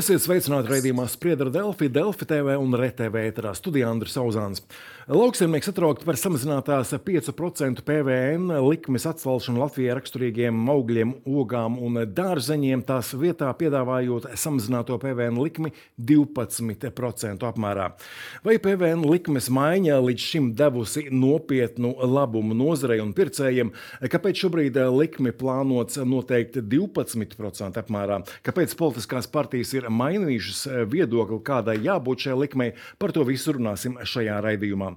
Esiet sveicināti raidījumā Spriedra Delfi, Delfi TV un RTV ēterā studijā Andris Auzāns. Lauksaimnieks atraukti par samazinātās 5% PVN likmes atcelšanu Latvijai raksturīgiem augļiem, ogām un dārzeņiem, tās vietā piedāvājot samazināto PVN likmi 12% apmērā. Vai PVN likmes maiņa līdz šim devusi nopietnu labumu nozarei un pircējiem? Kāpēc šobrīd likmi plānots noteikti 12% apmērā? Kāpēc politiskās partijas ir mainījušas viedokli, kādai jābūt šai likmei? Par to visu runāsim šajā raidījumā.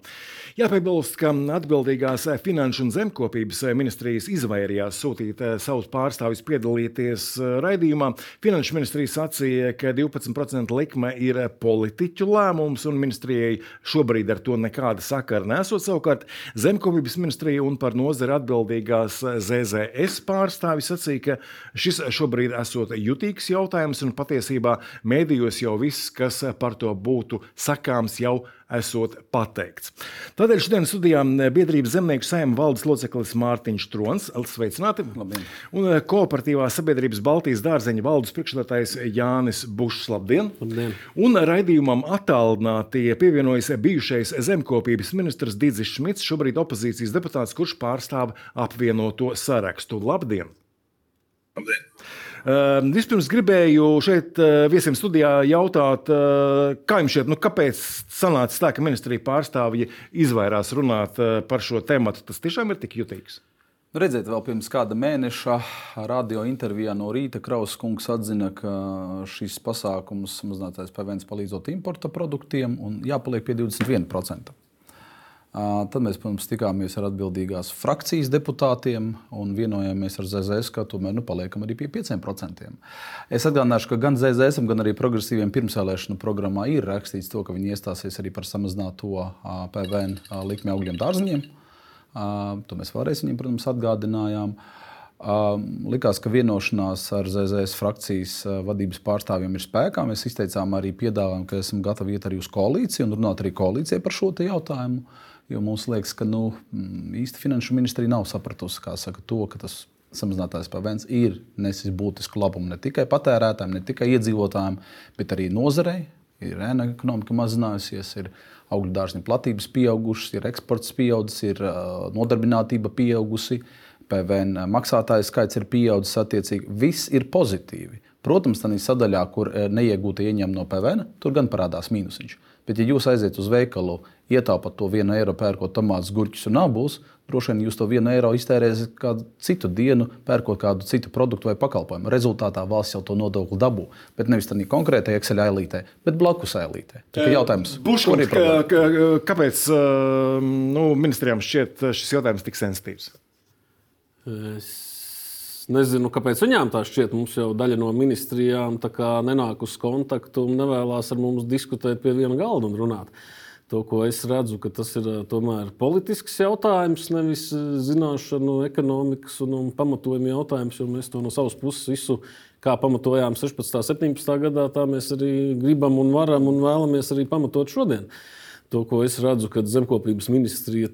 Jāpiebilst, ka atbildīgās finanšu un zemkopības ministrijas izvairījās sūtīt eh, savus pārstāvjus piedalīties eh, raidījumā. Finanšu ministrija sacīja, ka 12% likme ir politiķu lēmums, un ministrijai šobrīd ar to nekāda sakara nesot. Savukārt zemkopības ministrija un par nozari atbildīgās ZZS pārstāvji sacīja, ka šis šobrīd esot jutīgs jautājums, un patiesībā mēdījos jau viss, kas par to būtu sakāms, jau esot pateikts. Tādēļ šodien studijā biedrības zemnieku saimta valdes loceklis Mārtiņš Trons. Sveicināti! Labdien. Un eh, kooperatīvās sabiedrības Baltijas dārzeņa valdes priekšstādātājs Jānis Bušs. Labdien! Labdien. Un raidījumam attālināti pievienojas bijušais zemkopības ministrs Digis Šmits, šobrīd opozīcijas deputāts, kurš pārstāv apvienoto sarakstu. Labdien! Labdien. Uh, vispirms gribēju šeit uh, viesiem studijā jautāt, uh, kā jums šķiet, nu, kāpēc sanāca tā, ka ministrija pārstāvji izvairās runāt uh, par šo tēmu? Tas tiešām ir tik jutīgs. Nu, redziet, vēl pirms kāda mēneša radio intervijā no rīta Krausas kungs atzina, ka šis pasākums mazinātais PVN palīdzot importa produktiem un jāpaliek pie 21%. Tad mēs, protams, tikāmies ar atbildīgās frakcijas deputātiem un vienojāmies ar ZZS, ka tomēr nu, paliekam arī pie 5%. Es atgādināšu, ka gan ZZS, gan arī progresīviem pirmsvēlēšanu programmā ir rakstīts, to, ka viņi iestāsies arī par samazināto PVN likmi augļiem dārziņiem. To mēs vēlreiz viņiem, protams, atgādinājām. Likās, ka vienošanās ar ZZS frakcijas vadības pārstāvjiem ir spēkā. Mēs izteicām arī piedāvājumu, ka esam gatavi iet arī uz koalīciju un runāt arī koalīcijai par šo jautājumu. Jo mums liekas, ka nu, mm, īsti finanšu ministrija nav sapratusi saka, to, ka tas samazinātais PVN ir nesis būtisku labumu ne tikai patērētājiem, ne tikai iedzīvotājiem, bet arī nozarei. Ir ēna ekonomika mazinājusies, ir augļu dārziņu platības pieaugušas, ir eksports pieaudzis, ir nodarbinātība pieaugusi, PVN maksātāju skaits ir pieaudzis attiecīgi. Viss ir pozitīvi. Protams, tā sadaļā, kur neiegūta ieņēmuma no PVN, tur gan parādās mīnusiņš. Bet, ja jūs aiziet uz veikalu, ietaupat to vienu eiro, pērkot tomātus, gurķus un abus, droši vien jūs to vienu eiro iztērēsiet kādu citu dienu, pērkot kādu citu produktu vai pakalpojumu. Rezultātā valsts jau to nodokli dabū. Bet nevis tādā konkrētajā Excel ailītē, bet blakus ailītē. Tā ir jautājums, Buškungs, kā, kā, kāpēc nu, ministrijām šķiet šis jautājums tik sensitīvs? Es nezinu, kāpēc viņām tā šķiet. Mums jau daļa no ministrijām nenāk uz kontaktu un nevēlas ar mums diskutēt pie viena galda un runāt. To, ko es redzu, ka tas ir tomēr politisks jautājums, nevis zināšanu, ekonomikas un, un pamatojuma jautājums, jo mēs to no savas puses visu, kā pamatojām 16. un 17. gadā, tā mēs arī gribam un varam un vēlamies arī pamatot šodien. To, ko es redzu, kad zemkopības ministrija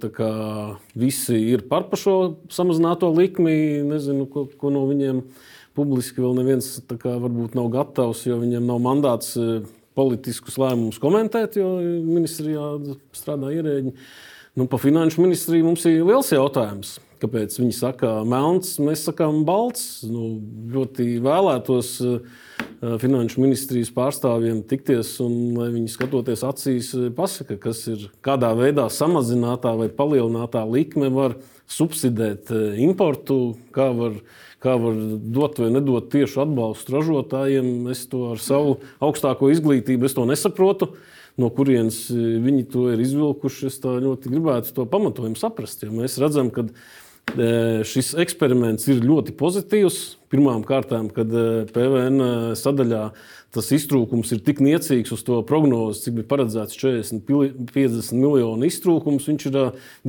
visi ir par šo samazināto likmi. Nezinu, ko, ko no viņiem publiski vēl neviens kā, varbūt nav gatavs, jo viņiem nav mandāts e, politiskus lēmumus komentēt, jo ministrijā strādā ierēģi. Nu, pa finanšu ministriju mums ir liels jautājums. Kāpēc viņi saka melns, mēs sakām balts? Nu, ļoti vēlētos Eh, finanšu ministrijas pārstāvjiem tikties un lai viņi skatoties acīs, eh, pasaka, kas ir kādā veidā samazinātā vai palielinātā likme var subsidēt eh, importu, kā var, kā var dot vai nedot tiešu atbalstu ražotājiem. Es to ar savu augstāko izglītību nesaprotu. No kurienes viņi to ir izvilkuši, es ļoti gribētu to pamatojumu saprast. Jo mēs redzam, ka šis eksperiments ir ļoti pozitīvs. Pirmkārt, kad PVN sadaļā tas iztrūkums ir tik niecīgs uz to prognozi, cik bija paredzēts 40, 50 miljonu iztrūkums, viņš ir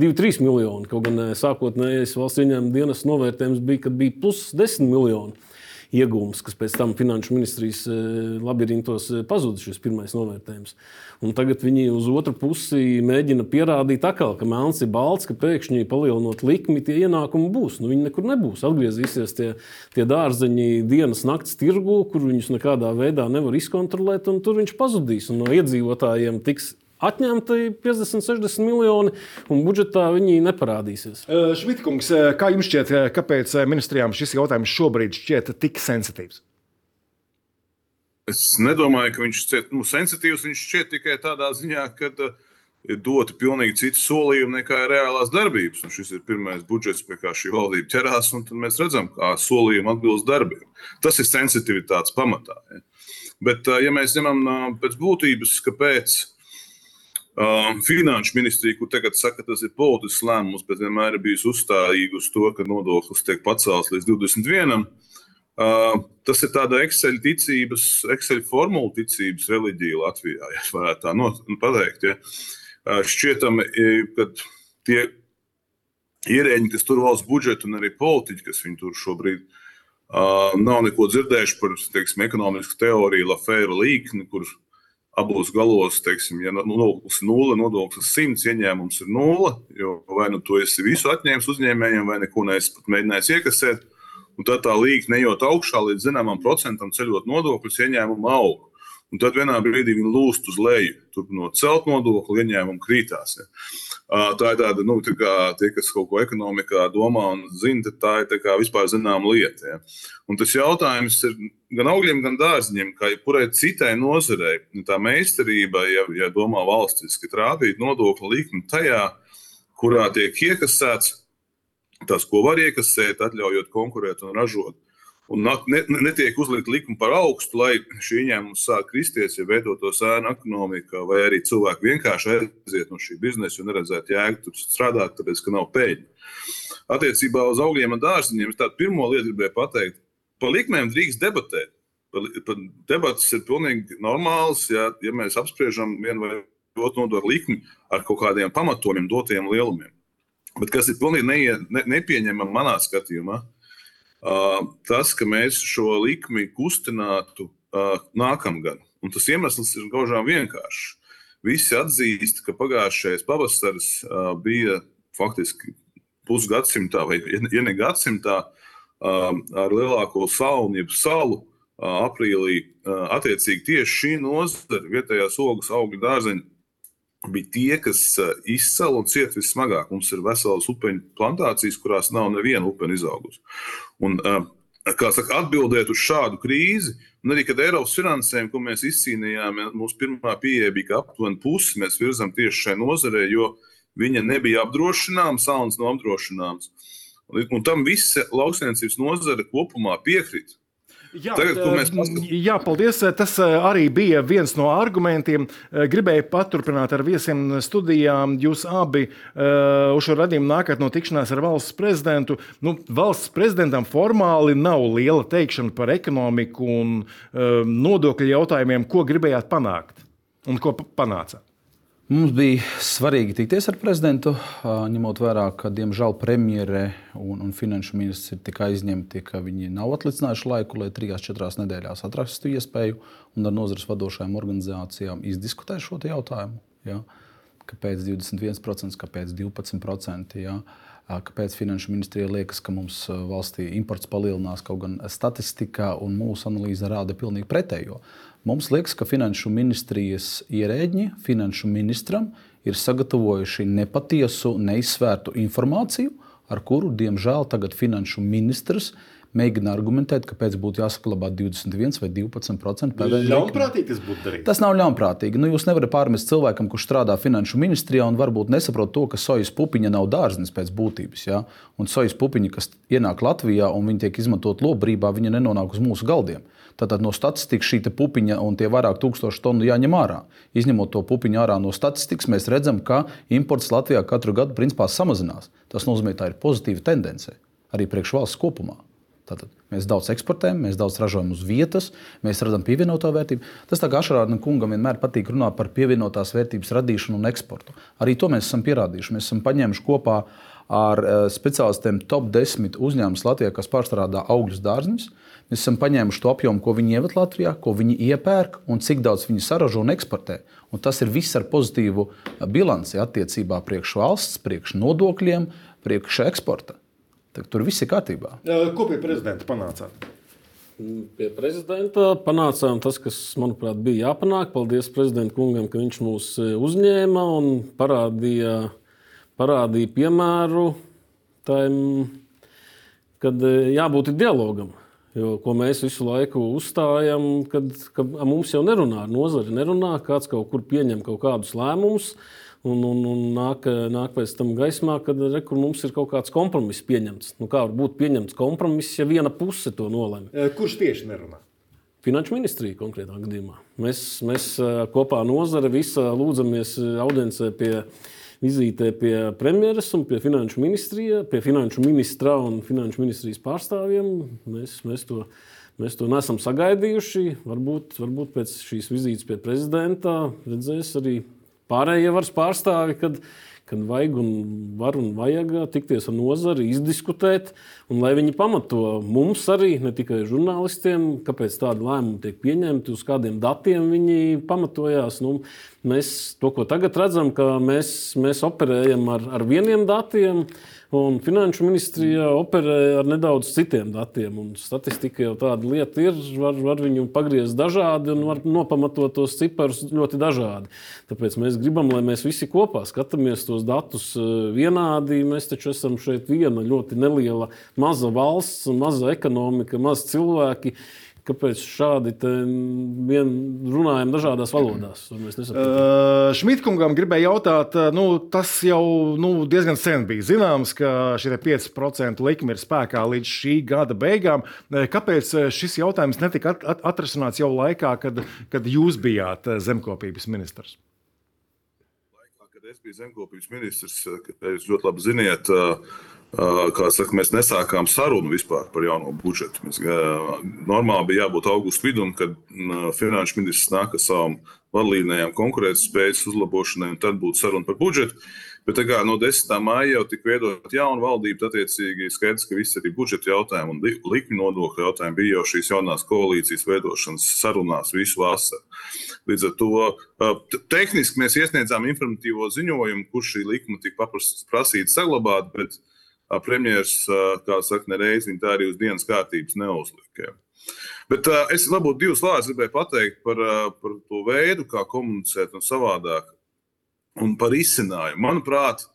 2-3 miljoni. Kaut gan sākotnējais valsts ieņēmuma dienas novērtējums bija, ka bija plus 10 miljoni iegūms, kas pēc tam finanšu ministrijas labirintos pazuda šis pirmais novērtējums. Un tagad viņi uz otru pusi mēģina pierādīt, atkal, ka melns ir balts, ka pēkšņi palielinot likmi, tie ienākumi būs. Nu, viņi nekur nebūs. Atgriezīsies tie, tie dārzeņi dienas naktas tirgu, kur viņus nekādā veidā nevar izkontrolēt, un tur viņš pazudīs. Un no iedzīvotājiem tiks atņemti 50, 60 miljoni, un budžetā viņi neparādīsies. Šmitkungs, kā jums šķiet, kāpēc ministrijām šis jautājums šobrīd šķiet tik sensitīvs? Es nedomāju, ka viņš ir nu, sensitīvs. Viņš šķiet tikai tādā ziņā, ka ir doti pilnīgi citi solījumi nekā reālās darbības. Un šis ir pirmais budžets, pie kā šī valdība ķerās, un mēs redzam, kā solījumi atbilst darbiem. Tas ir sensitivitātes pamatā. Ja. Bet, ja mēs ņemam pēc būtības, kāpēc finanšu ministrija, kur tagad saka, tas ir politisks lēmums, bet vienmēr ir bijusi uzstājīga uz to, ka nodoklis tiek pacelts līdz 21. Uh, tas ir tāda Excel ticības, Excel formula ticības reliģija Latvijā, ja varētu tā no, pateikt. Ja. Uh, šķietami, ka tie ierēģi, kas tur valsts budžetu un arī politiķi, kas viņi tur šobrīd uh, nav neko dzirdējuši par teiksim, ekonomisku teoriju, Lafēra līkni, kur abos galos, teiksim, ja nodoklis ir nulle, nodoklis ir simts, ieņēmums ir nulle. Jo vai nu to esi visu atņēmis uzņēmējiem, vai neko neesi pat mēģinājis iekasēt un tad tā līnija nejot augšā līdz zināmam procentam, ceļot nodokļus, ieņēmumu aug. Un tad vienā brīdī viņi lūst uz leju, turpinot celt nodokli, ieņēmumu krītās. Ja. Tā ir tāda, nu, tā kā tie, kas kaut ko ekonomikā domā un zina, tā ir tā vispār zināma lieta. Ja. Un tas jautājums ir gan augļiem, gan dārziņiem, kā jebkurai citai nozarei. Nu, tā meistarība, ja, ja domā valstiski, trāpīt nodokļu likmi tajā, kurā tiek iekasēts tas, ko var iekasēt, atļaujot konkurēt un ražot. Un ne, netiek uzlikt likumi par augstu, lai šī ieņēmuma sāk kristies, ja veidotos ēna ekonomikā, vai arī cilvēki vienkārši aiziet no šī biznesa un neredzētu jēgu tur strādāt, tāpēc, ka nav peļņa. Attiecībā uz augļiem un dārziņiem es tādu pirmo lietu gribēju pateikt. Par likmēm drīkst debatēt. Debates ir pilnīgi normāls, ja, ja mēs apspriežam vienu vai otru nodokļu likmi ar kaut kādiem pamatojumiem, dotiem lielumiem. Bet kas ir pilnīgi neie, ne, nepieņemami manā skatījumā, uh, tas, ka mēs šo likmi kustinātu uh, nākamgad. Un tas iemesls ir gaužām vienkāršs. Visi atzīst, ka pagājušais pavasaris uh, bija faktiski pusgadsimtā, vai ja ne gadsimtā, ar lielāko salnu, salu uh, aprīlī. Uh, attiecīgi tieši šī nozara, vietējās ogas, augļu dārzeņu bija tie, kas eh, izcēla un cieta vismagāk. Mums ir veselas upeņu plantācijas, kurās nav neviena upeņa izaugusi. Un, eh, kā saka, atbildēt uz šādu krīzi, un arī, kad Eiropas finansējumu, ko mēs izcīnījām, mūsu pirmā pieeja bija, ka aptuveni pusi mēs virzām tieši šai nozarei, jo viņa nebija apdrošināma, sauns nav apdrošināms. Un, un tam visa lauksniecības nozare kopumā piekrīt. Jā, Tagad, mēs jā, paldies. Tas arī bija viens no argumentiem. Gribēju paturpināt ar viesiem studijām. Jūs abi uz šo radījumu nākat no tikšanās ar valsts prezidentu. Nu, valsts prezidentam formāli nav liela teikšana par ekonomiku un nodokļu jautājumiem, ko gribējāt panākt un ko panācāt. Mums bija svarīgi tikties ar prezidentu, ņemot vērā, ka diemžēl premjere un, un finanšu ministrs ir tik aizņemti, ka viņi nav atlicinājuši laiku, lai trijās, četrās nedēļās atrastu iespēju un ar nozares vadošajām organizācijām izdiskutēt šo jautājumu. Ja? Kāpēc 21%, kāpēc 12%? Ja? Kāpēc finanšu ministrijai liekas, ka mums valstī imports palielinās, kaut gan statistika un mūsu analīze rāda pilnīgi pretējo. Mums liekas, ka finanšu ministrijas ierēģi finanšu ministram ir sagatavojuši nepatiesu, neizsvērtu informāciju, ar kuru, diemžēl, tagad finanšu ministrs mēģina argumentēt, kāpēc būtu jāsaglabā 21 vai 12% PVN. Ļaunprātīgi tas būtu darīt. Tas nav ļaunprātīgi. Nu, jūs nevarat pārmest cilvēkam, kurš strādā finanšu ministrijā un varbūt nesaprot to, ka sojas pupiņa nav dārznis pēc būtības. Ja? Un sojas pupiņa, kas ienāk Latvijā un viņi tiek izmantot lobrībā, viņa nenonāk uz mūsu galdiem. Tātad no statistikas šī pupiņa un tie vairāk tūkstoši tonu jāņem ārā. Izņemot to pupiņu ārā no statistikas, mēs redzam, ka imports Latvijā katru gadu principā samazinās. Tas nozīmē, ka tā ir pozitīva tendence arī priekš valsts kopumā. Tātad mēs daudz eksportējam, mēs daudz ražojam uz vietas, mēs redzam pievienoto vērtību. Tas tā kā Ašarāna kungam vienmēr patīk runāt par pievienotās vērtības radīšanu un eksportu. Arī to mēs esam pierādījuši. Mēs esam paņēmuši kopā ar eh, speciālistiem top 10 uzņēmumus Latvijā, kas pārstrādā augļus dārziņus. Mēs esam paņēmuši to apjomu, ko viņi ievada Latvijā, ko viņi iepērk un cik daudz viņi saražo un eksportē. Un tas ir viss ar pozitīvu bilanci attiecībā priekš valsts, priekš nodokļiem, priekš eksporta. Tad tur viss ir kārtībā. Ko pie prezidenta panācāt? Pie prezidenta panācām tas, kas, manuprāt, bija jāpanāk. Paldies prezidentam kungam, ka viņš mūs e, uzņēma un parādīja, parādīja piemēru tam, kad e, jābūt dialogam. Jo, ko mēs visu laiku uzstājam, kad, ka mums jau nerunā ar nozari, nerunā, kāds kaut kur pieņem kaut kādus lēmumus un, un, un nāk, nāk pēc tam gaismā, kad re, mums ir kaut kāds kompromiss pieņemts. Nu, kā var būt pieņemts kompromiss, ja viena puse to nolēma? Kurš tieši nerunā? Finanšu ministrija konkrētā gadījumā. Mēs, mēs kopā ar nozare visa lūdzamies audiencē pie vizītē pie premjeras un pie finanšu, pie finanšu ministra un finanšu ministrijas pārstāvjiem. Mēs, mēs, to, mēs to nesam sagaidījuši. Varbūt, varbūt pēc šīs vizītes pie prezidenta redzēs arī pārējie varas pārstāvi, kad, kad vajag un var un vajag tikties ar nozari, izdiskutēt, un lai viņi pamato mums arī, ne tikai žurnālistiem, kāpēc tādi lēmumi tiek pieņemti, uz kādiem datiem viņi pamatojās. Nu, mēs to, ko tagad redzam, ka mēs, mēs operējam ar, ar vieniem datiem. Un Finanšu ministrija operē ar nedaudz citiem datiem. Statistika jau tāda lieta ir. Var, var viņu pagriezt dažādi un var nopamatot tos ciparus ļoti dažādi. Tāpēc mēs gribam, lai mēs visi kopā skatāmies tos datus eh, vienādi. Mēs taču esam šeit viena ļoti neliela, maza valsts, maza ekonomika, maz cilvēki. Kāpēc šādi vien runājam dažādās valodās? Uh, Šmitkungam gribēja jautāt, nu, tas jau nu, diezgan sen bija zināms, ka šie 5% likme ir spēkā līdz šī gada beigām. Kāpēc šis jautājums netika at at atrasināts jau laikā, kad, kad jūs bijāt zemkopības ministrs? Laikā, kad es biju zemkopības ministrs, jūs ļoti labi ziniet, uh, saka, mēs nesākām sarunu vispār par jauno budžetu. Mēs, normāli bija jābūt augusta vidum, kad finanšu ministrs nāk ar savām vadlīnijām, konkurētspējas uzlabošanai, un tad būtu saruna par budžetu. Bet kā, no 10. maija jau tika veidota jauna valdība, attiecīgi skaidrs, ka visi arī budžeta jautājumi un likmi nodokļu jautājumi bija jau šīs jaunās koalīcijas veidošanas sarunās visu vasaru. Līdz ar to tehniski mēs iesniedzām informatīvo ziņojumu, kurš šī likuma tika prasīta saglabāt, bet premjerministrs, kā saka, nereiz viņa tā arī uz dienas kārtības neuzlika. Bet uh, es varbūt divas vārdus gribēju pateikt par, uh, par to veidu, kā komunicēt un savādāk, un par izcinājumu. Manuprāt,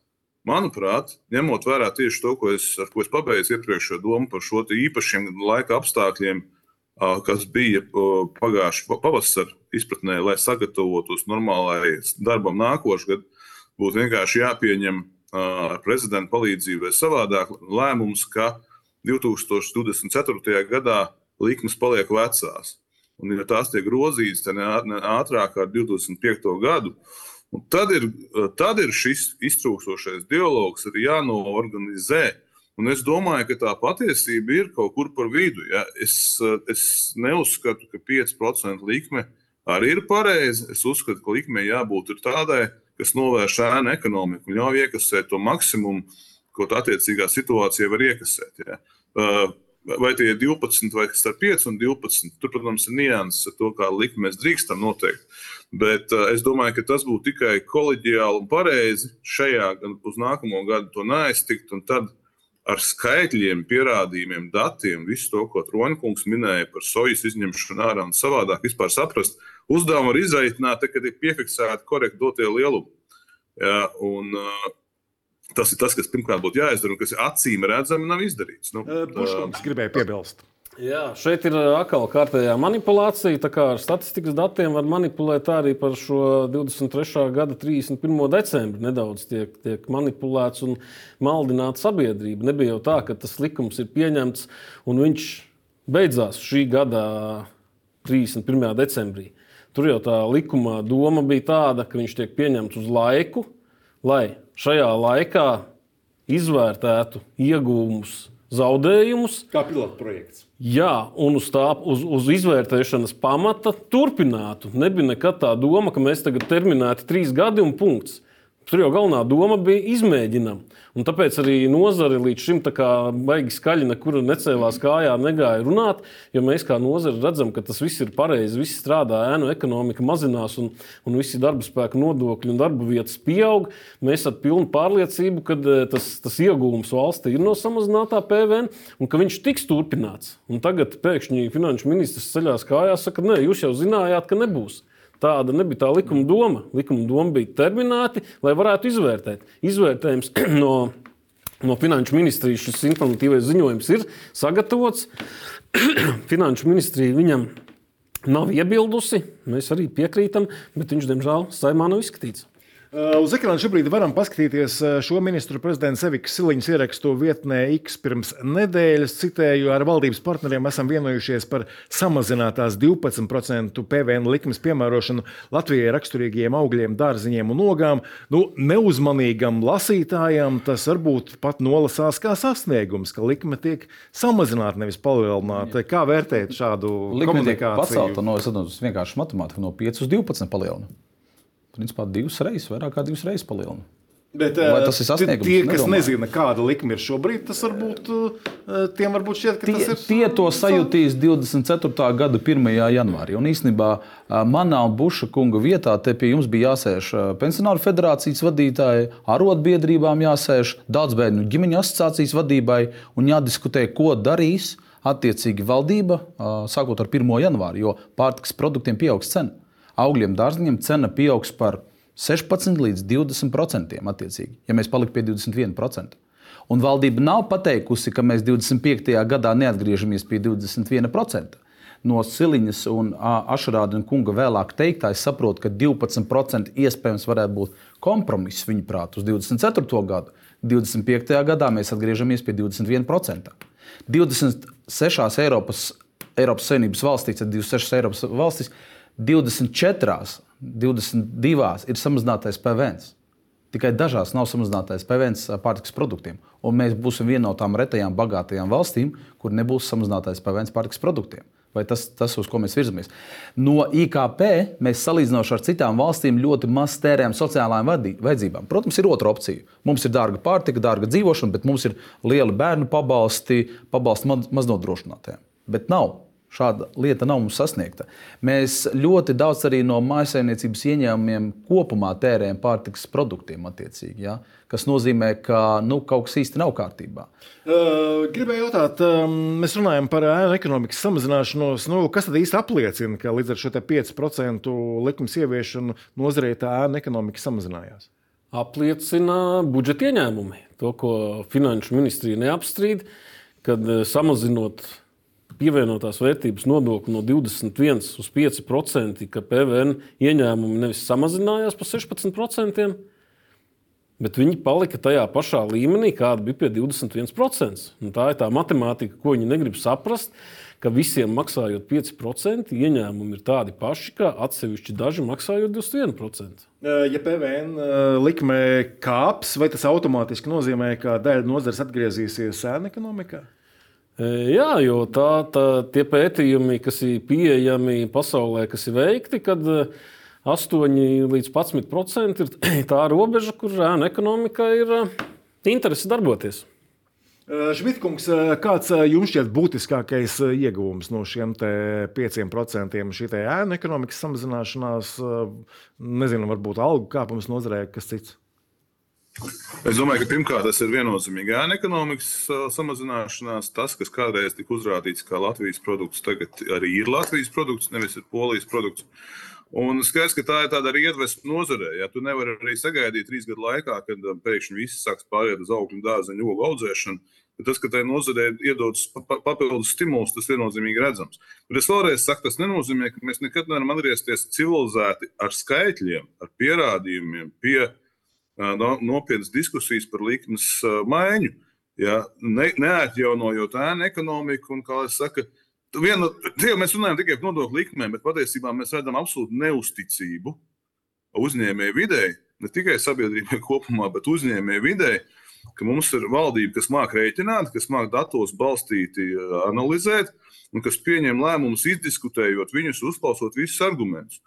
manuprāt, ņemot vērā tieši to, ko es, ko es pabeidzu iepriekšējo domu par šo īpašiem laika apstākļiem, uh, kas bija pagājušā pavasara izpratnē, lai sagatavotos normālai darbam nākošais gads, būtu vienkārši jāpieņem ar prezidenta palīdzību vai savādāk lēmums, ka 2024. gadā likmes paliek vecās. Un, ja tās tiek grozītas, tad ne ātrāk ar 2025. gadu, tad ir, tad ir šis iztrūkstošais dialogs arī jānoorganizē. Un es domāju, ka tā patiesība ir kaut kur par vidu. Ja? Es, es neuzskatu, ka 5% likme arī ir pareiza. Es uzskatu, ka likmei jābūt tādai, kas novērš ēnu ekonomiku un ļauj iekasēt to maksimumu, ko tā attiecīgā situācija var iekasēt. Ja. Vai tie ir 12 vai starp 5 un 12? Tur, protams, ir nianses ar to, kā likmi mēs drīkstam noteikt. Bet es domāju, ka tas būtu tikai kolēģiāli un pareizi šajā gan uz nākamo gadu to neaiztikt. Tad ar skaitļiem, pierādījumiem, datiem, visu to, ko Tronkungs minēja par sojas izņemšanu ārā un savādāk vispār saprast, uh, uzdevumu var izaicināt, tad, kad ir piefiksēti korekti dotie lielumi. Ja, un, uh, tas ir tas, kas pirmkārt būtu jāizdara, un kas ir acīm redzami, nav izdarīts. Nu, Puškungs gribēja piebilst. Jā, šeit ir atkal kārtējā manipulācija. Tā kā ar statistikas datiem var manipulēt arī par šo 23. gada 31. decembri. Nedaudz tiek, tiek manipulēts un maldināta sabiedrība. Nebija jau tā, ka tas likums ir pieņemts un viņš beidzās šī gada 31. decembrī. Tur jau tā likuma doma bija tāda, ka viņš tiek pieņemts uz laiku, lai šajā laikā izvērtētu iegūmus, zaudējumus. Kā pilota projekts. Jā, un uz, tā, uz, uz izvērtēšanas pamata turpinātu. Nebija nekad tā doma, ka mēs tagad terminēti trīs gadi un punkts. Tur jau galvenā doma bija izmēģinām. Un tāpēc arī nozare līdz šim tā kā baigi skaļi nekur necēlās kājā, negāja runāt. Jo mēs kā nozare redzam, ka tas viss ir pareizi, viss strādā, ēnu ekonomika mazinās un, un visi darba spēka nodokļi un darba vietas pieaug. Mēs ar pilnu pārliecību, ka eh, tas, tas iegūms valstī ir no samazinātā PVN un ka viņš tiks turpināts. Un tagad pēkšņi finanšu ministrs ceļās kājās, saka, nē, jūs jau zinājāt, ka nebūs. Tāda nebija tā likuma doma. Likuma doma bija terminēti, lai varētu izvērtēt. Izvērtējums no, no Finanšu ministrijas šis informatīvais ziņojums ir sagatavots. Finanšu ministrija viņam nav iebildusi. Mēs arī piekrītam, bet viņš, diemžēl, saimā nav izskatīts. Uh, uz ekrāna šobrīd varam paskatīties uh, šo ministru prezidenta Sevikas Siliņas ierakstu vietnē X pirms nedēļas. Citēju, ar valdības partneriem esam vienojušies par samazinātās 12% PVN likmes piemērošanu Latvijai raksturīgiem augļiem, dārziņiem un ogām. Nu, neuzmanīgam lasītājam tas varbūt pat nolasās kā sasniegums, ka likme tiek samazināta, nevis palielināta. Kā vērtēt šādu likmi komunikāciju? Pacelta no, no vienkārši matemātika no 5 uz 12 palielināta principā divas reizes, vairāk kā divas reizes palielina. Bet, Vai tas ir sasniegums? Tie, kas Nedomāju. nezina, kāda likme ir šobrīd, tas varbūt tiem varbūt šķiet, ka tie, tas ir. Tie to sajutīs 24. gada 1. janvārī. Un īstenībā manā un Buša kunga vietā te pie jums bija jāsēž pensionāru federācijas vadītāji, arotbiedrībām jāsēž, daudz bērnu ģimeņu asociācijas vadībai un jādiskutē, ko darīs attiecīgi valdība sākot ar 1. janvāru, jo pārtiks produktiem pieaugs cena augļiem, dārziņiem cena pieaugs par 16 līdz 20%. Attiecīgi, ja mēs paliktu pie 21%. Un valdība nav pateikusi, ka mēs 25. gadā neatgriežamies pie 21%. No Siliņas un Ašrāda un kunga vēlāk teiktā, es saprotu, ka 12% iespējams varētu būt kompromiss viņa prāt uz 24. gadu. 25. gadā mēs atgriežamies pie 21%. 26 Eiropas, Eiropas Savienības valstīs, 26 Eiropas valstīs 24, 22 ir samazinātais PVN. Tikai dažās nav samazinātais PVN pārtikas produktiem. Un mēs būsim viena no tām retajām bagātajām valstīm, kur nebūs samazinātais PVN pārtikas produktiem. Vai tas, tas, uz ko mēs virzamies? No IKP mēs salīdzinoši ar citām valstīm ļoti maz tērējam sociālajām vajadzībām. Protams, ir otra opcija. Mums ir dārga pārtika, dārga dzīvošana, bet mums ir lieli bērnu pabalsti, pabalsti maznodrošinātājiem. Bet nav Šāda lieta nav mums sasniegta. Mēs ļoti daudz arī no mājsaimniecības ieņēmumiem kopumā tērējam pārtikas produktiem, ja? kas nozīmē, ka nu, kaut kas īsti nav kārtībā. Uh, gribēju jautāt, um, mēs runājam par ēnu ekonomikas samazināšanos. Nu, kas tad īsti apliecina, ka līdz ar šo 5% likuma ieviešanu nozarē tā ēnu ekonomika samazinājās? Apliecina budžeta ieņēmumi. To, ko Finanšu ministrija neapstrīd, kad samazinot pievienotās vērtības nodokli no 21 uz 5%, ka PVN ieņēmumi nevis samazinājās par 16%, bet viņi palika tajā pašā līmenī, kāda bija pie 21%. Un tā ir tā matemātika, ko viņi negrib saprast. Ka visiem maksājot 5%, ieņēmumi ir tādi paši, kā atsevišķi daži maksājot 21%. Ja PVN likme kāps, vai tas automātiski nozīmē, ka daļa nozares atgriezīsies sēna ekonomikā? Jā, jo tā, tā, tie pētījumi, kas ir pieejami pasaulē, kas ir veikti, kad 8 līdz 11% ir tā robeža, kur ēna ekonomika ir interese darboties. Šmitkungs, kāds jums šķiet būtiskākais ieguvums no šiem 5% šī ēna ekonomikas samazināšanās? Nezinu, varbūt algu kāpums nozarē, kas cits. Es domāju, ka pirmkārt tas ir viennozīmīgi ēna ekonomikas samazināšanās. Tas, kas kādreiz tika uzrādīts kā Latvijas produkts, tagad arī ir Latvijas produkts, nevis ir Polijas produkts. Un skaidrs, ka tā ir tāda arī iedvesma nozarē. Ja tu nevari arī sagaidīt trīs gadu laikā, kad pēkšņi viss sāks pāriet uz augļu, dārzeņu, ogu audzēšanu. Tas, ka tai nozarē ir iedots papildus stimuls, tas viennozīmīgi redzams. Bet es vēlreiz saku, tas nenozīmē, ka mēs nekad nevaram atgriezties civilizēti ar skaitļiem, ar pierādījumiem pie uh, nopietnas diskusijas par likmes maiņu. Ja, ne, neatjaunojot ēnu ekonomiku, un kā es saku, vienu, mēs runājam tikai par nodokļu likmēm, bet patiesībā mēs redzam absolūtu neusticību uzņēmēju videi, ne tikai sabiedrībai kopumā, bet uzņēmēju ka mums ir valdība, kas māca rēķināt, kas māca datos balstīti analizēt, un kas pieņem lēmumus, izdiskutējot viņus, uzklausot visus argumentus.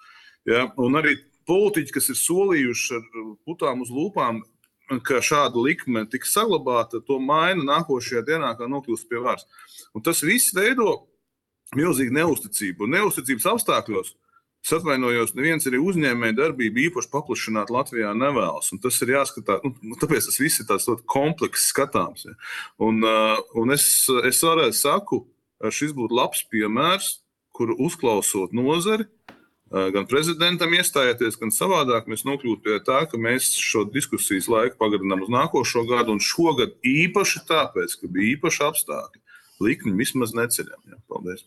Ja, un arī politiķi, kas ir solījuši ar putām uz lūpām, ka šāda likme tiks saglabāta, to maina nākošajā dienā, kā nokļūst pie varas. Un tas viss veido milzīgu neusticību. Un neusticības apstākļos, es atvainojos, neviens arī uzņēmēja darbību īpaši paplašināt Latvijā nevēlas. Un tas ir jāskatās, nu, tāpēc tas viss ir tāds ļoti komplekss skatāms. Ja. Un, uh, un es, es arī saku, šis būtu labs piemērs, kur uzklausot nozari, gan prezidentam iestājoties, gan savādāk, mēs nokļūtu pie tā, ka mēs šo diskusijas laiku pagarinām uz nākošo gadu, un šogad īpaši tāpēc, ka bija īpaši apstākļi, likmi vismaz neceļam. Jā, paldies!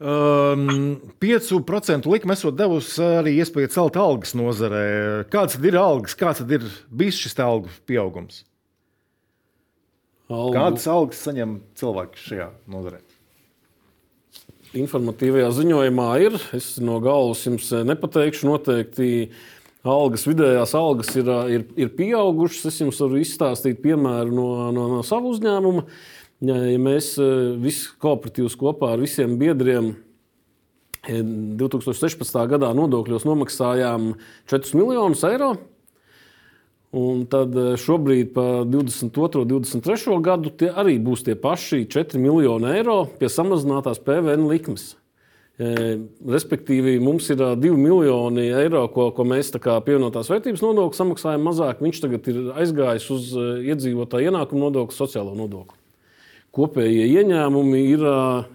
Um, 5% likme esot devusi arī iespēju celt algas nozarē. Kāds ir algas, kāds ir bijis šis algu pieaugums? Algu. Kādas algas saņem cilvēki šajā nozarē? Informatīvajā ziņojumā ir. Es no galvas jums eh, nepateikšu. Noteikti algas, vidējās algas ir, eh, ir, ir pieaugušas. Es jums varu izstāstīt piemēru no, no, no sava uzņēmuma. Ja, ja mēs eh, visi kooperatīvus kopā ar visiem biedriem 2016. gadā nodokļos nomaksājām 4 miljonus eiro, Un tad eh, šobrīd, pa 22. un 23. gadu, tie arī būs tie paši 4 miljoni eiro pie samazinātās PVN likmes. E, respektīvi, mums ir 2 eh, miljoni eiro, ko, ko mēs pievienotās vērtības nodokli samaksājam mazāk. Viņš tagad ir aizgājis uz eh, iedzīvotāju ienākumu nodokli, sociālo nodokli. Kopējie ieņēmumi ir,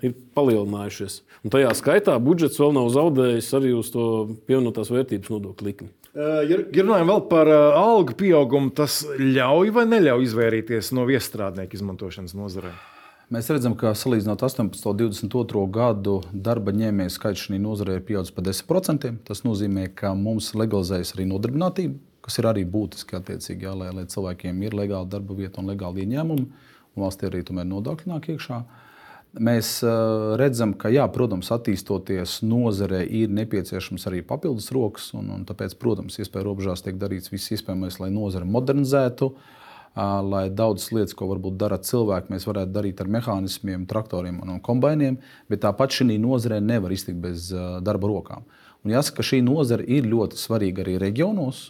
ir palielinājušies. Un tajā skaitā budžets vēl nav zaudējis arī uz to pievienotās vērtības nodokļu likmi. Ja, ja runājam vēl par algu pieaugumu, tas ļauj vai neļauj izvairīties no viestrādnieku izmantošanas nozarē? Mēs redzam, ka salīdzinot 18. un 22. gadu darba ņēmēju skaits šajā nozarē ir pieaudzis par 10%. Tas nozīmē, ka mums legalizējas arī nodarbinātība, kas ir arī būtiski attiecīgi, jā, lai, lai cilvēkiem ir legāla darba vieta un legāli ieņēmumi, un valstī arī tomēr nodokļi nāk iekšā. Uh, Mēs redzam, ka, jā, protams, attīstoties nozarē, ir nepieciešams arī papildus rokas. Un, un tāpēc, protams, iespēja robežās tiek darīts viss iespējamais, lai nozare modernizētu, lai daudzas lietas, ko varbūt dara cilvēki, mēs varētu darīt ar mehānismiem, traktoriem un kombainiem. Bet tāpat šī nozare nevar iztikt bez darba rokām. Un jāsaka, ka šī nozare ir ļoti svarīga arī reģionos,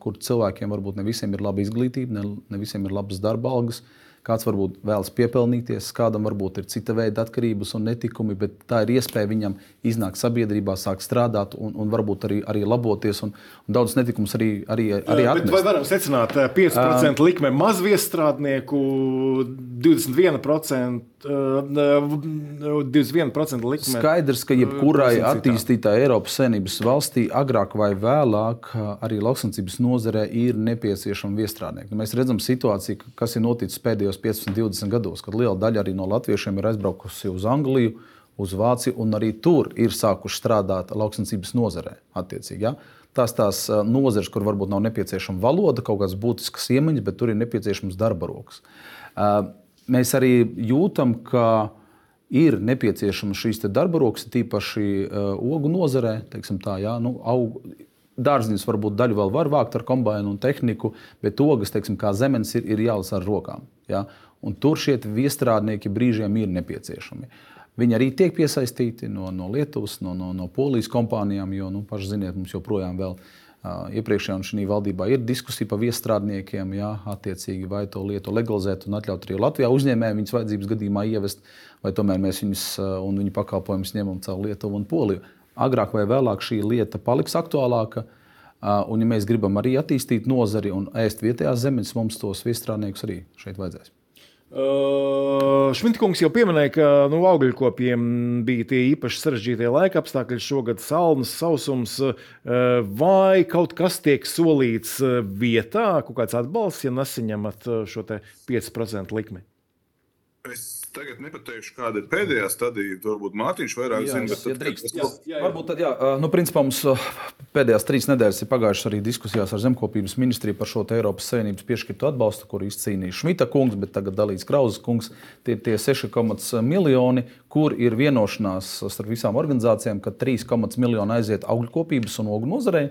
kur cilvēkiem varbūt ne visiem ir laba izglītība, ne, ne visiem ir labas darba algas. Uh, Kāds varbūt vēlas piepelnīties, kādam varbūt ir cita veida atkarības un netikumi, bet tā ir iespēja viņam iznākt sabiedrībā, sākt strādāt un, un varbūt arī, arī laboties. Un, un daudz netikumus arī, arī, arī atnest. Vai varam secināt, 5% uh, likme mazviestrādnieku, 21%? 21% likme. Skaidrs, ka jebkurai attīstītā Eiropas Savienības valstī agrāk vai vēlāk arī lauksaimniecības nozarē ir nepieciešama viestrādnieki. Mēs redzam situāciju, kas ir noticis pēdējos 15, 20 gados, kad liela daļa arī no latviešiem ir aizbraukusi uz Angliju, uz Vāciju, un arī tur ir sākuši strādāt lauksaimniecības nozarē. Ja? Tās tās nozares, kur varbūt nav nepieciešama valoda, kaut kādas būtiskas iemaņas, bet tur ir nepieciešams darba rokas mēs arī jūtam, ka ir nepieciešama šīs darba rokas, tīpaši uh, ogu nozarē. Tā, jā, nu, aug, Dārziņus varbūt daļu vēl var vākt ar kombināciju un tehniku, bet ogas, teiksim, kā zemes, ir, ir jālasa ar rokām. Ja? Un tur šie viestrādnieki brīžiem ir nepieciešami. Viņi arī tiek piesaistīti no, no Lietuvas, no, no, no Polijas kompānijām, jo, nu, paši ziniet, mums joprojām vēl ir Iepriekšējā un šī valdībā ir diskusija par viestrādniekiem, jā, attiecīgi vai to lietu legalizēt un atļaut arī Latvijā uzņēmējiem viņas vajadzības gadījumā ievest, vai tomēr mēs viņus un viņu pakalpojumus ņemam caur Lietuvu un Poliju. Agrāk vai vēlāk šī lieta paliks aktuālāka. Un, ja mēs gribam arī attīstīt nozari un ēst vietējās zemes, mums tos viestrādniekus arī šeit vajadzēs. Uh, Šmitkungs jau pieminēja, ka nu, augļkopiem bija tie īpaši sarežģītie laika apstākļi, šogad salnas, sausums, uh, vai kaut kas tiek solīts vietā, kaut kāds atbalsts, ja nesaņemat šo 5% likmi? Es tagad nepateikšu, kāda ir pēdējā stadija. Varbūt Mārtiņš vairāk jā, zina. Bet, tad, ja drīkst, jā, jā, jā. Varbūt tad, jā, nu, principā mums pēdējās trīs nedēļas ir pagājušas arī diskusijās ar Zemkopības ministriju par šo Eiropas Savienības piešķirtu atbalstu, kur izcīnīja Šmita kungs, bet tagad dalīts Krauzes kungs. Tie ir tie 6,1 miljoni, kur ir vienošanās starp visām organizācijām, ka 3,1 miljoni aiziet augļkopības un ogu nozarei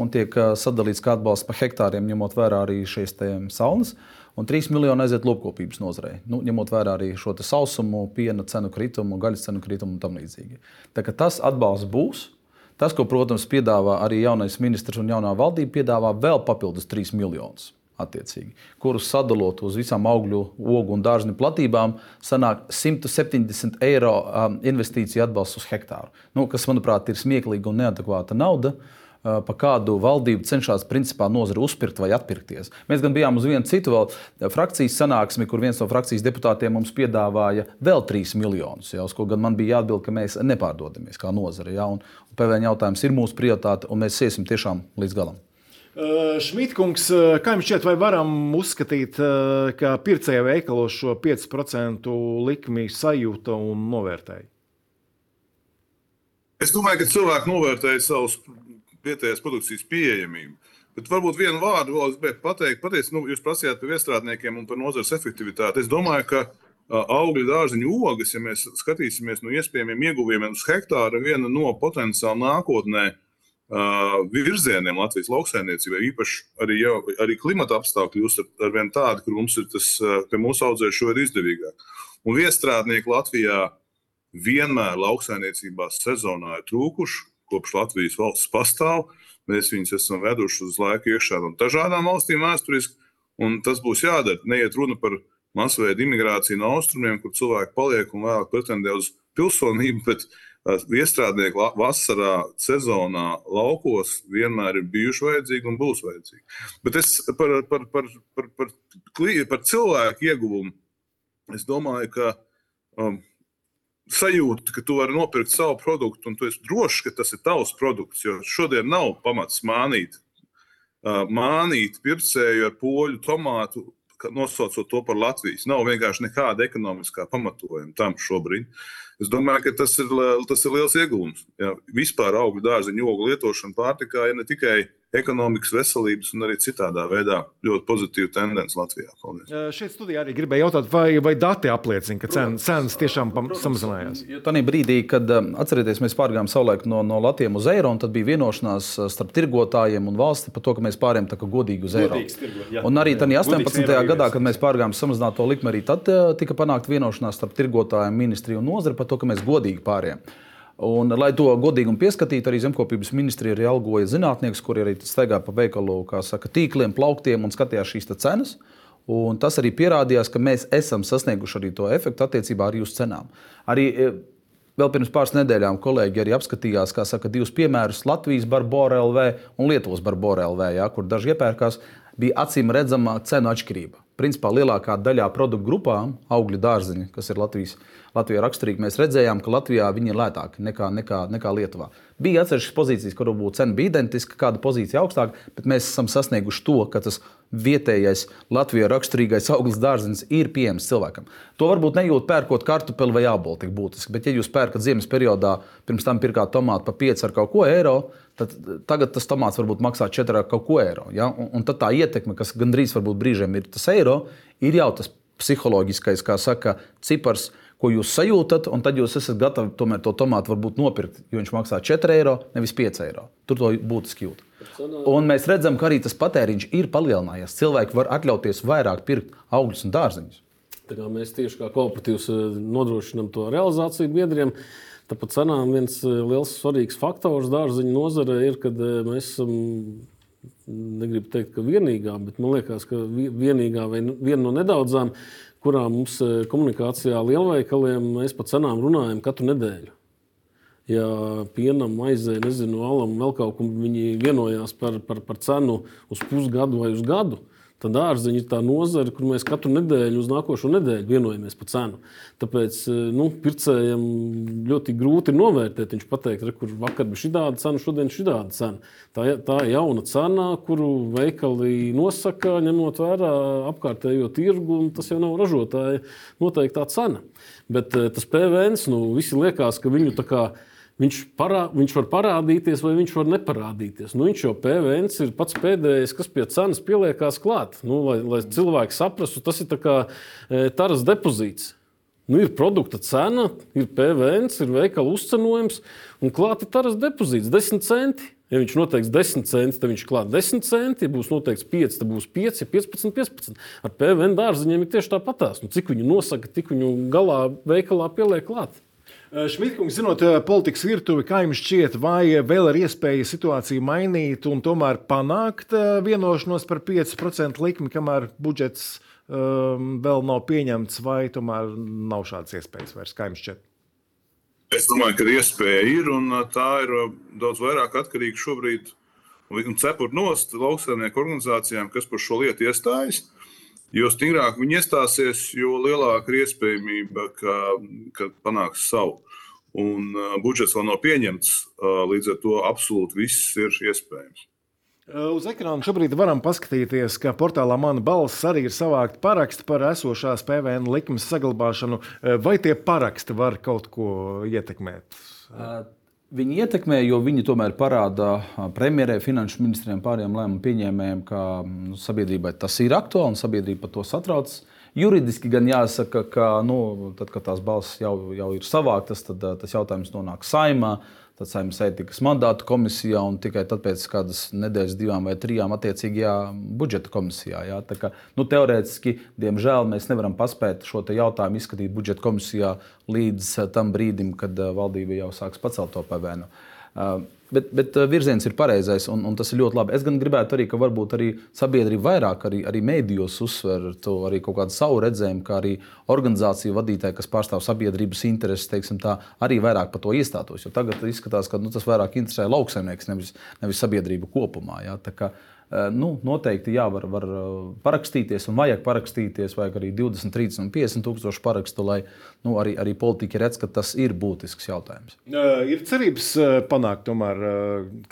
un tiek sadalīts kā atbalsts par hektāriem, ņemot vērā arī šīs saunas. Un 3 miljoni aiziet lopkopības nozarei, nu, ņemot vērā arī šo sausumu, piena cenu kritumu, gaļas cenu kritumu un tam līdzīgi. Tas atbalsts būs. Tas, ko, protams, piedāvā arī jaunais ministrs un jaunā valdība, piedāvā vēl papildus 3 miljonus. Kurus sadalot uz visām augļu, ogu un dārziņu platībām, sanāk 170 eiro um, investīciju atbalsts uz hektāru. Nu, kas, manuprāt, ir smieklīga un neadekvāta nauda. Uh, pa kādu valdību cenšas principā nozara uzpirkt vai atpirkties. Mēs gan bijām uz vienu citu vēl frakcijas sanāksmi, kur viens no frakcijas deputātiem mums piedāvāja vēl 3 miljonus, ja, uz ko gan man bija jāatbild, ka mēs nepārdodamies kā nozare. Ja, un, un PVN jautājums ir mūsu prioritāte, un mēs iesim tiešām līdz galam. Uh, Šmitkungs, kā jums šķiet, vai varam uzskatīt, ka pircēja veikalos šo 5% likmi sajūta un novērtēja? Es domāju, ka cilvēki novērtēja savus vietējās produkcijas pieejamību. Bet varbūt vienu vārdu vēl es gribētu pateikt. Patiesi, nu, jūs prasījāt par iestrādniekiem un par nozares efektivitāti. Es domāju, ka augļu dārziņu ogas, ja mēs skatīsimies no iespējamiem ieguvumiem uz hektāra, viena no potenciāli nākotnē virzieniem Latvijas lauksaimniecībai, īpaši arī, jau, arī klimata apstākļi kļūst ar, ar vien tādi, kur mums ir tas, pie mūsu audzēšana ir izdevīgāk. Un viestrādnieki Latvijā vienmēr lauksaimniecībā sezonā ir trūkuši kopš Latvijas valsts pastāv. Mēs viņus esam veduši uz laiku iekšā no dažādām valstīm vēsturiski, un tas būs jādara. Neiet runa par masveida imigrāciju no austrumiem, kur cilvēki paliek un vēlāk pretendē uz pilsonību, bet iestrādnieki vasarā, sezonā, laukos vienmēr ir bijuši vajadzīgi un būs vajadzīgi. Bet es par, par, par, par, par, par cilvēku ieguvumu es domāju, ka um, sajūta, ka tu vari nopirkt savu produktu un tu esi drošs, ka tas ir tavs produkts. Jo šodien nav pamats mānīt, mānīt pircēju ar poļu tomātu, nosaucot to par Latvijas. Nav vienkārši nekāda ekonomiskā pamatojuma tam šobrīd. Es domāju, ka tas ir, tas ir liels iegūms. Ja, vispār augļu dārzeņu ogu lietošana pārtikā ir ne tikai ekonomikas, veselības un arī citādā veidā ļoti pozitīva tendence Latvijā. Paldies. Šeit studijā arī gribēju jautāt, vai, vai dati apliecina, ka cen, cenas tiešām samazinājās? Tajā brīdī, kad atcerieties, mēs pārgājām savulaik no, no Latvijas uz eiro, un tad bija vienošanās starp tirgotājiem un valsti par to, ka mēs pārējām tā kā godīgi uz eiro. Tirgot, jā, un arī tajā 18. gadā, kad mēs pārgājām samazināto likmi, arī tad tika panākta vienošanās starp tirgotājiem, ministriju un nozari par to, ka mēs godīgi pārējām. Un, lai to godīgumu pieskatītu, arī zemkopības ministrija arī algoja zinātniekus, kuri arī staigā pa veikalu saka, tīkliem, plauktiem un skatījās šīs cenas. Un tas arī pierādījās, ka mēs esam sasnieguši arī to efektu attiecībā arī uz cenām. Arī e, vēl pirms pāris nedēļām kolēģi arī apskatījās, kā saka, divus piemērus - Latvijas Barbora LV un Lietuvas Barbora LV, ja, kur daži iepērkās, bija acīm redzama cenu atšķirība. Principā lielākā daļā produktu grupām, augļu dārziņi, kas ir Latvijas Latvijā raksturīgi, mēs redzējām, ka Latvijā viņi ir lētāki nekā, nekā, nekā Lietuvā. Bija atsevišķas pozīcijas, kur varbūt cena bija identiska, kāda pozīcija augstāka, bet mēs esam sasnieguši to, ka tas vietējais Latvijā raksturīgais augsts dārziņš ir pieejams cilvēkam. To varbūt nejūt pērkot kartupeli vai ābolu tik būtiski, bet ja jūs pērkat ziemas periodā, pirms tam pirkāt tomātu par 5 ar kaut ko eiro, tad tagad tas tomāts varbūt maksā 4 ar kaut ko eiro. Ja? Un, un tad tā ietekme, kas gandrīz varbūt brīžiem ir tas eiro, ir jau tas psiholoģiskais, kā saka, cipars ko jūs sajūtat, un tad jūs esat gatavi tomēr to tomātu varbūt nopirkt, jo viņš maksā 4 eiro, nevis 5 eiro. Tur to būtiski jūt. Un mēs redzam, ka arī tas patēriņš ir palielinājies. Cilvēki var atļauties vairāk pirkt augļus un dārziņus. Mēs tieši kā kooperatīvs eh, nodrošinām to realizāciju biedriem. Tāpat cenām viens eh, liels svarīgs faktors dārziņu nozare ir, ka eh, mēs esam negribu teikt, ka vienīgā, bet man liekas, ka vienīgā vai viena no nedaudzām, kurā mums komunikācijā lielveikaliem mēs par cenām runājam katru nedēļu. Ja pienam, maizē, nezinu, alam, vēl kaut kam viņi vienojās par, par, par cenu uz pusgadu vai uz gadu, Tad dārziņi ir tā nozare, kur mēs katru nedēļu uz nākošo nedēļu vienojamies par cenu. Tāpēc eh, nu, pircējiem ļoti grūti novērtēt. Viņš pateiks, ka vakar bija šī tāda cena, šodien ir šī tāda cena. Tā, tā ir jauna cena, kuru veikali nosaka, ņemot vērā apkārtējo tirgu, un tas jau nav ražotāja noteiktā cena. Bet eh, tas PVN, nu, visi liekas, ka viņu tā kā Viņš, parā, viņš var parādīties, vai viņš var neparādīties. Nu, viņš jau PVN ir pats pēdējais, kas pie cenas pieliekās klāt. Nu, lai, lai cilvēki saprastu, tas ir kā e, taras depozīts. Nu, ir produkta cena, ir PVN, ir veikala uzcenojums, un klāt ir taras depozīts - 10 centi. Ja viņš noteiks 10 centi, tad viņš klāt 10 centi. Ja būs noteikts 5, tad būs 5, 15, 15. Ar PVN dārziņiem ir tieši tāpatās. Nu, cik viņu nosaka, tik viņu galā veikalā pieliek klāt. Šmitkungs, zinot politikas virtuvi, kā jums šķiet, vai vēl ir iespēja situāciju mainīt un tomēr panākt vienošanos par 5% likmi, kamēr budžets um, vēl nav pieņemts, vai tomēr nav šādas iespējas vairs? Kā jums šķiet? Es domāju, ka iespēja ir, un tā ir daudz vairāk atkarīga šobrīd un cepurt nost lauksaimnieku organizācijām, kas par šo lietu iestājas. Jo stingrāk viņi iestāsies, jo lielāka ir iespējamība, ka, ka panāks savu. Un uh, budžets vēl nav pieņemts, uh, līdz ar to absolūti viss ir iespējams. Uz ekrāna šobrīd varam paskatīties, ka portālā Mana balss arī ir savākt paraksti par esošās PVN likmes saglabāšanu. Vai tie paraksti var kaut ko ietekmēt? Uh. Viņi ietekmē, jo viņi tomēr parāda premjerē, finanšu ministriem, pārējiem lēmumu pieņēmējiem, ka nu, sabiedrībai tas ir aktuāli un sabiedrība par to satraucas. Juridiski gan jāsaka, ka nu, tad, kad tās balss jau, jau ir savāktas, tad tas jautājums nonāk saimā. Tad saimnes ētikas mandātu komisijā un tikai tad pēc kādas nedēļas, divām vai trijām attiecīgajā budžeta komisijā. Jā. Tā kā, nu, teorētiski, diemžēl, mēs nevaram paspēt šo jautājumu izskatīt budžeta komisijā līdz tam brīdim, kad valdība jau sāks pacelt to PVN. Uh, Bet, bet uh, virziens ir pareizais, un, un tas ir ļoti labi. Es gan gribētu arī, ka varbūt arī sabiedrība vairāk, arī, arī mēdījos uzsver to arī kaut kādu savu redzējumu, kā arī organizāciju vadītāji, kas pārstāv sabiedrības intereses, teiksim, tā, arī vairāk par to iestātos. Jo tagad izskatās, ka nu, tas vairāk interesē lauksaimnieks, nevis, nevis sabiedrību kopumā. Ja? Tā kā, Eh, nu, noteikti jā, var, var eh, parakstīties, un vajag parakstīties, vajag arī 20, 30 un 50 tūkstošu parakstu, lai nu, arī, arī politiķi redz, ka tas ir būtisks jautājums. Uh, ir cerības panākt, tomēr,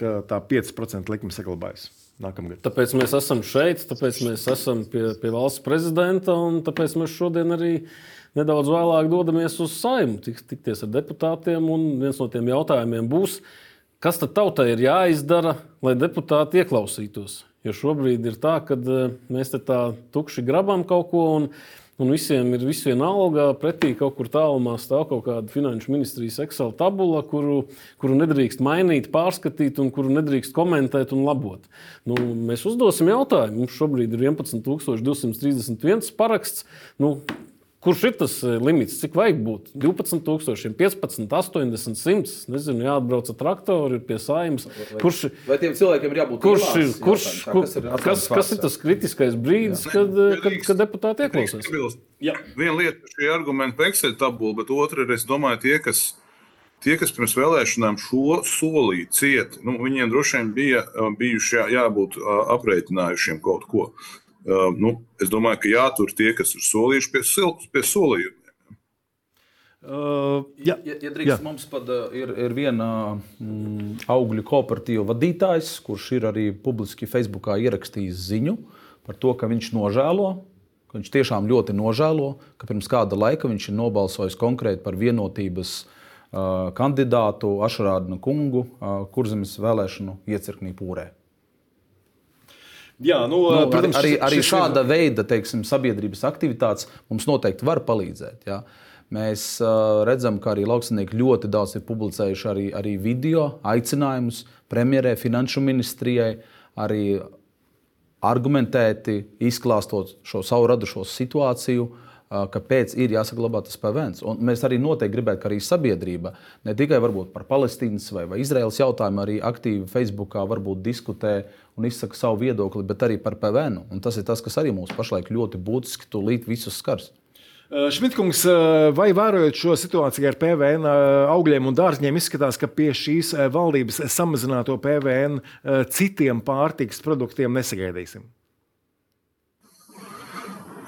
ka tā 5% likme saglabājas. Nākamgad. Tāpēc mēs esam šeit, tāpēc mēs esam pie, pie valsts prezidenta, un tāpēc mēs šodien arī nedaudz vēlāk dodamies uz saimnu, tik, tikties ar deputātiem. Viens no tiem jautājumiem būs, kas tad tautai ir jāizdara, lai deputāti ieklausītos? Jo šobrīd ir tā, ka eh, mēs te tā tukši grabam kaut ko. Un, Un visiem ir viena alga, pretī kaut kur tālumā stāv kaut kāda finanšu ministrijas Excel tabula, kuru, kuru nedrīkst mainīt, pārskatīt, un kuru nedrīkst komentēt un labot. Nu, mēs uzdosim jautājumu. Mums šobrīd ir 11,231 paraksts. Nu, Kurš ir tas eh, limits? Cik vajag būt? 12,000, 15, 80, 100. Nezinu, jāatbrauc ar traktoru, ir pie saimnes. Kurš, vai tiem cilvēkiem ir jābūt kurš ir, kurš, jautājumā, kur, kas, ir kas, kas ir tas kritiskais brīdis, Jā. kad, eh, kad, kad deputāti ieklausās? Viena lieta ir šī argumenta par Excel tabulu, bet otra ir, es domāju, tie, kas. Tie, kas pirms vēlēšanām šo solīja, ciet, nu, viņiem droši vien bija bijuši jā, jābūt aprēķinājušiem kaut ko. Uh, nu, es domāju, ka jātur tie, kas ir solījuši pie, pie solījumiem. Uh, jā, ja, ja drīkst, jā. mums pat uh, ir, ir viena mm, augļu kooperatīva vadītājs, kurš ir arī publiski Facebookā ierakstījis ziņu par to, ka viņš nožēlo, ka viņš tiešām ļoti nožēlo, ka pirms kāda laika viņš ir nobalsojis konkrēti par vienotības uh, kandidātu Ašrādnu kungu uh, kurzemes vēlēšanu iecirknī pūrē. Jā, nu, nu, protams, arī, arī šāda veida teiksim, sabiedrības aktivitātes mums noteikti var palīdzēt. Jā. Mēs uh, redzam, ka arī lauksanieki ļoti daudz ir publicējuši arī, arī video aicinājumus premjerē, finanšu ministrijai, arī argumentēti izklāstot šo savu radušo situāciju. Uh, kāpēc ir jāsaglabā tas PVN. Un mēs arī noteikti gribētu, ka arī sabiedrība ne tikai par Palestīnas vai, vai Izraels jautājumu, arī aktīvi Facebookā varbūt diskutē un izsaka savu viedokli, bet arī par PVN. Un tas ir tas, kas arī mums pašlaik ļoti būtiski tūlīt visus skars. Šmitkungs, vai vērojot šo situāciju ar PVN augļiem un dārzņiem, izskatās, ka pie šīs valdības samazināto PVN citiem pārtikas produktiem nesagaidīsim?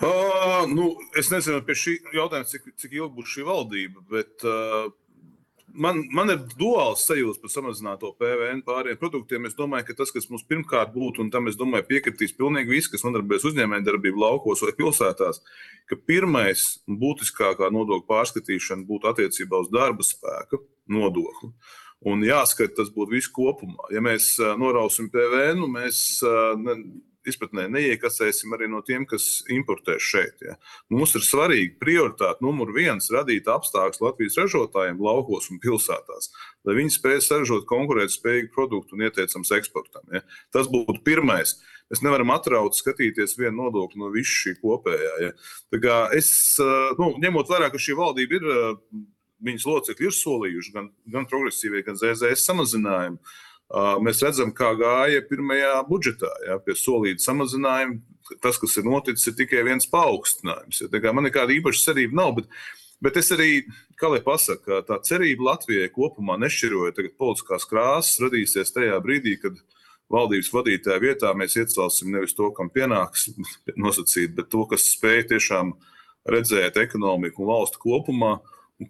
Uh, nu, es nezinu, pie šī jautājuma, cik, cik ilgi būs šī valdība, bet uh, man, man ir duāls sajūta par samazināto PVN pāriem produktiem. Es domāju, ka tas, kas mums pirmkārt būtu, un tam es domāju, piekritīs pilnīgi visi, kas nodarbojas uzņēmējdarbību laukos vai pilsētās, ka pirmais un būtiskākā nodokļu pārskatīšana būtu attiecībā uz darba spēka nodokli. Un jāskat, tas būtu viss kopumā. Ja mēs uh, norausim PVN, mēs uh, ne, izpratnē neiekasēsim arī no tiem, kas importē šeit. Ja. Mums ir svarīgi prioritāte numur viens - radīt apstākļus Latvijas ražotājiem laukos un pilsētās, lai viņi spēj saražot konkurētspējīgu produktu un ieteicams eksportam. Ja. Tas būtu pirmais. Mēs nevaram atraut, skatīties vienu nodokli no visas šī kopējā. Ja. Es, nu, ņemot vērā, ka šī valdība ir viņas locekļi ir solījuši gan, gan progresīvie, gan ZZS samazinājumu. Mēs redzam, kā gāja pirmajā budžetā, ja, pie solīta samazinājuma. Tas, kas ir noticis, ir tikai viens paaugstinājums. Ja, man nekāda īpaša cerība nav, bet, bet es arī, kā lai pasaka, tā cerība Latvijai kopumā nešķirojot politiskās krāsas, radīsies tajā brīdī, kad valdības vadītāja vietā mēs iecelsim nevis to, kam pienāks nosacīt, bet to, kas spēj tiešām redzēt ekonomiku un valstu kopumā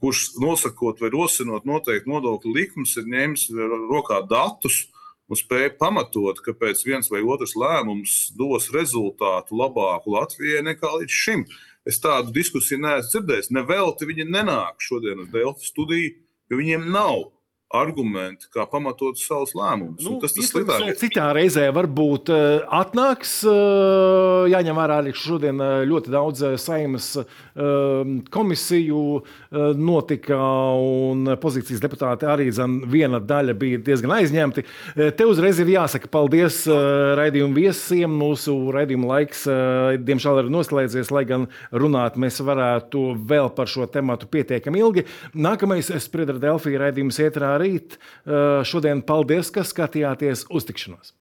kurš nosakot vai rosinot noteikti nodokļu likmes, ir ņēmis rokā datus un spēja pamatot, kāpēc viens vai otrs lēmums dos rezultātu labāku Latvijai nekā līdz šim. Es tādu diskusiju neesmu dzirdējis. Nevelti viņi nenāk šodien uz Delfu studiju, jo viņiem nav argumenti, kā pamatot savus lēmumus. Nu, tas tas sliktākais. Citā reizē varbūt uh, atnāks, uh, jāņem vērā arī šodien uh, ļoti daudz saimas komisiju notika, un pozīcijas deputāti arī zan, viena daļa bija diezgan aizņemti. Te uzreiz ir jāsaka paldies raidījumu viesiem. Mūsu raidījuma laiks, diemžēl, ir noslēdzies, lai gan runāt mēs varētu vēl par šo tematu pietiekami ilgi. Nākamais Spriedra Delfija raidījums ietrā rīt. Šodien paldies, ka skatījāties uztikšanos!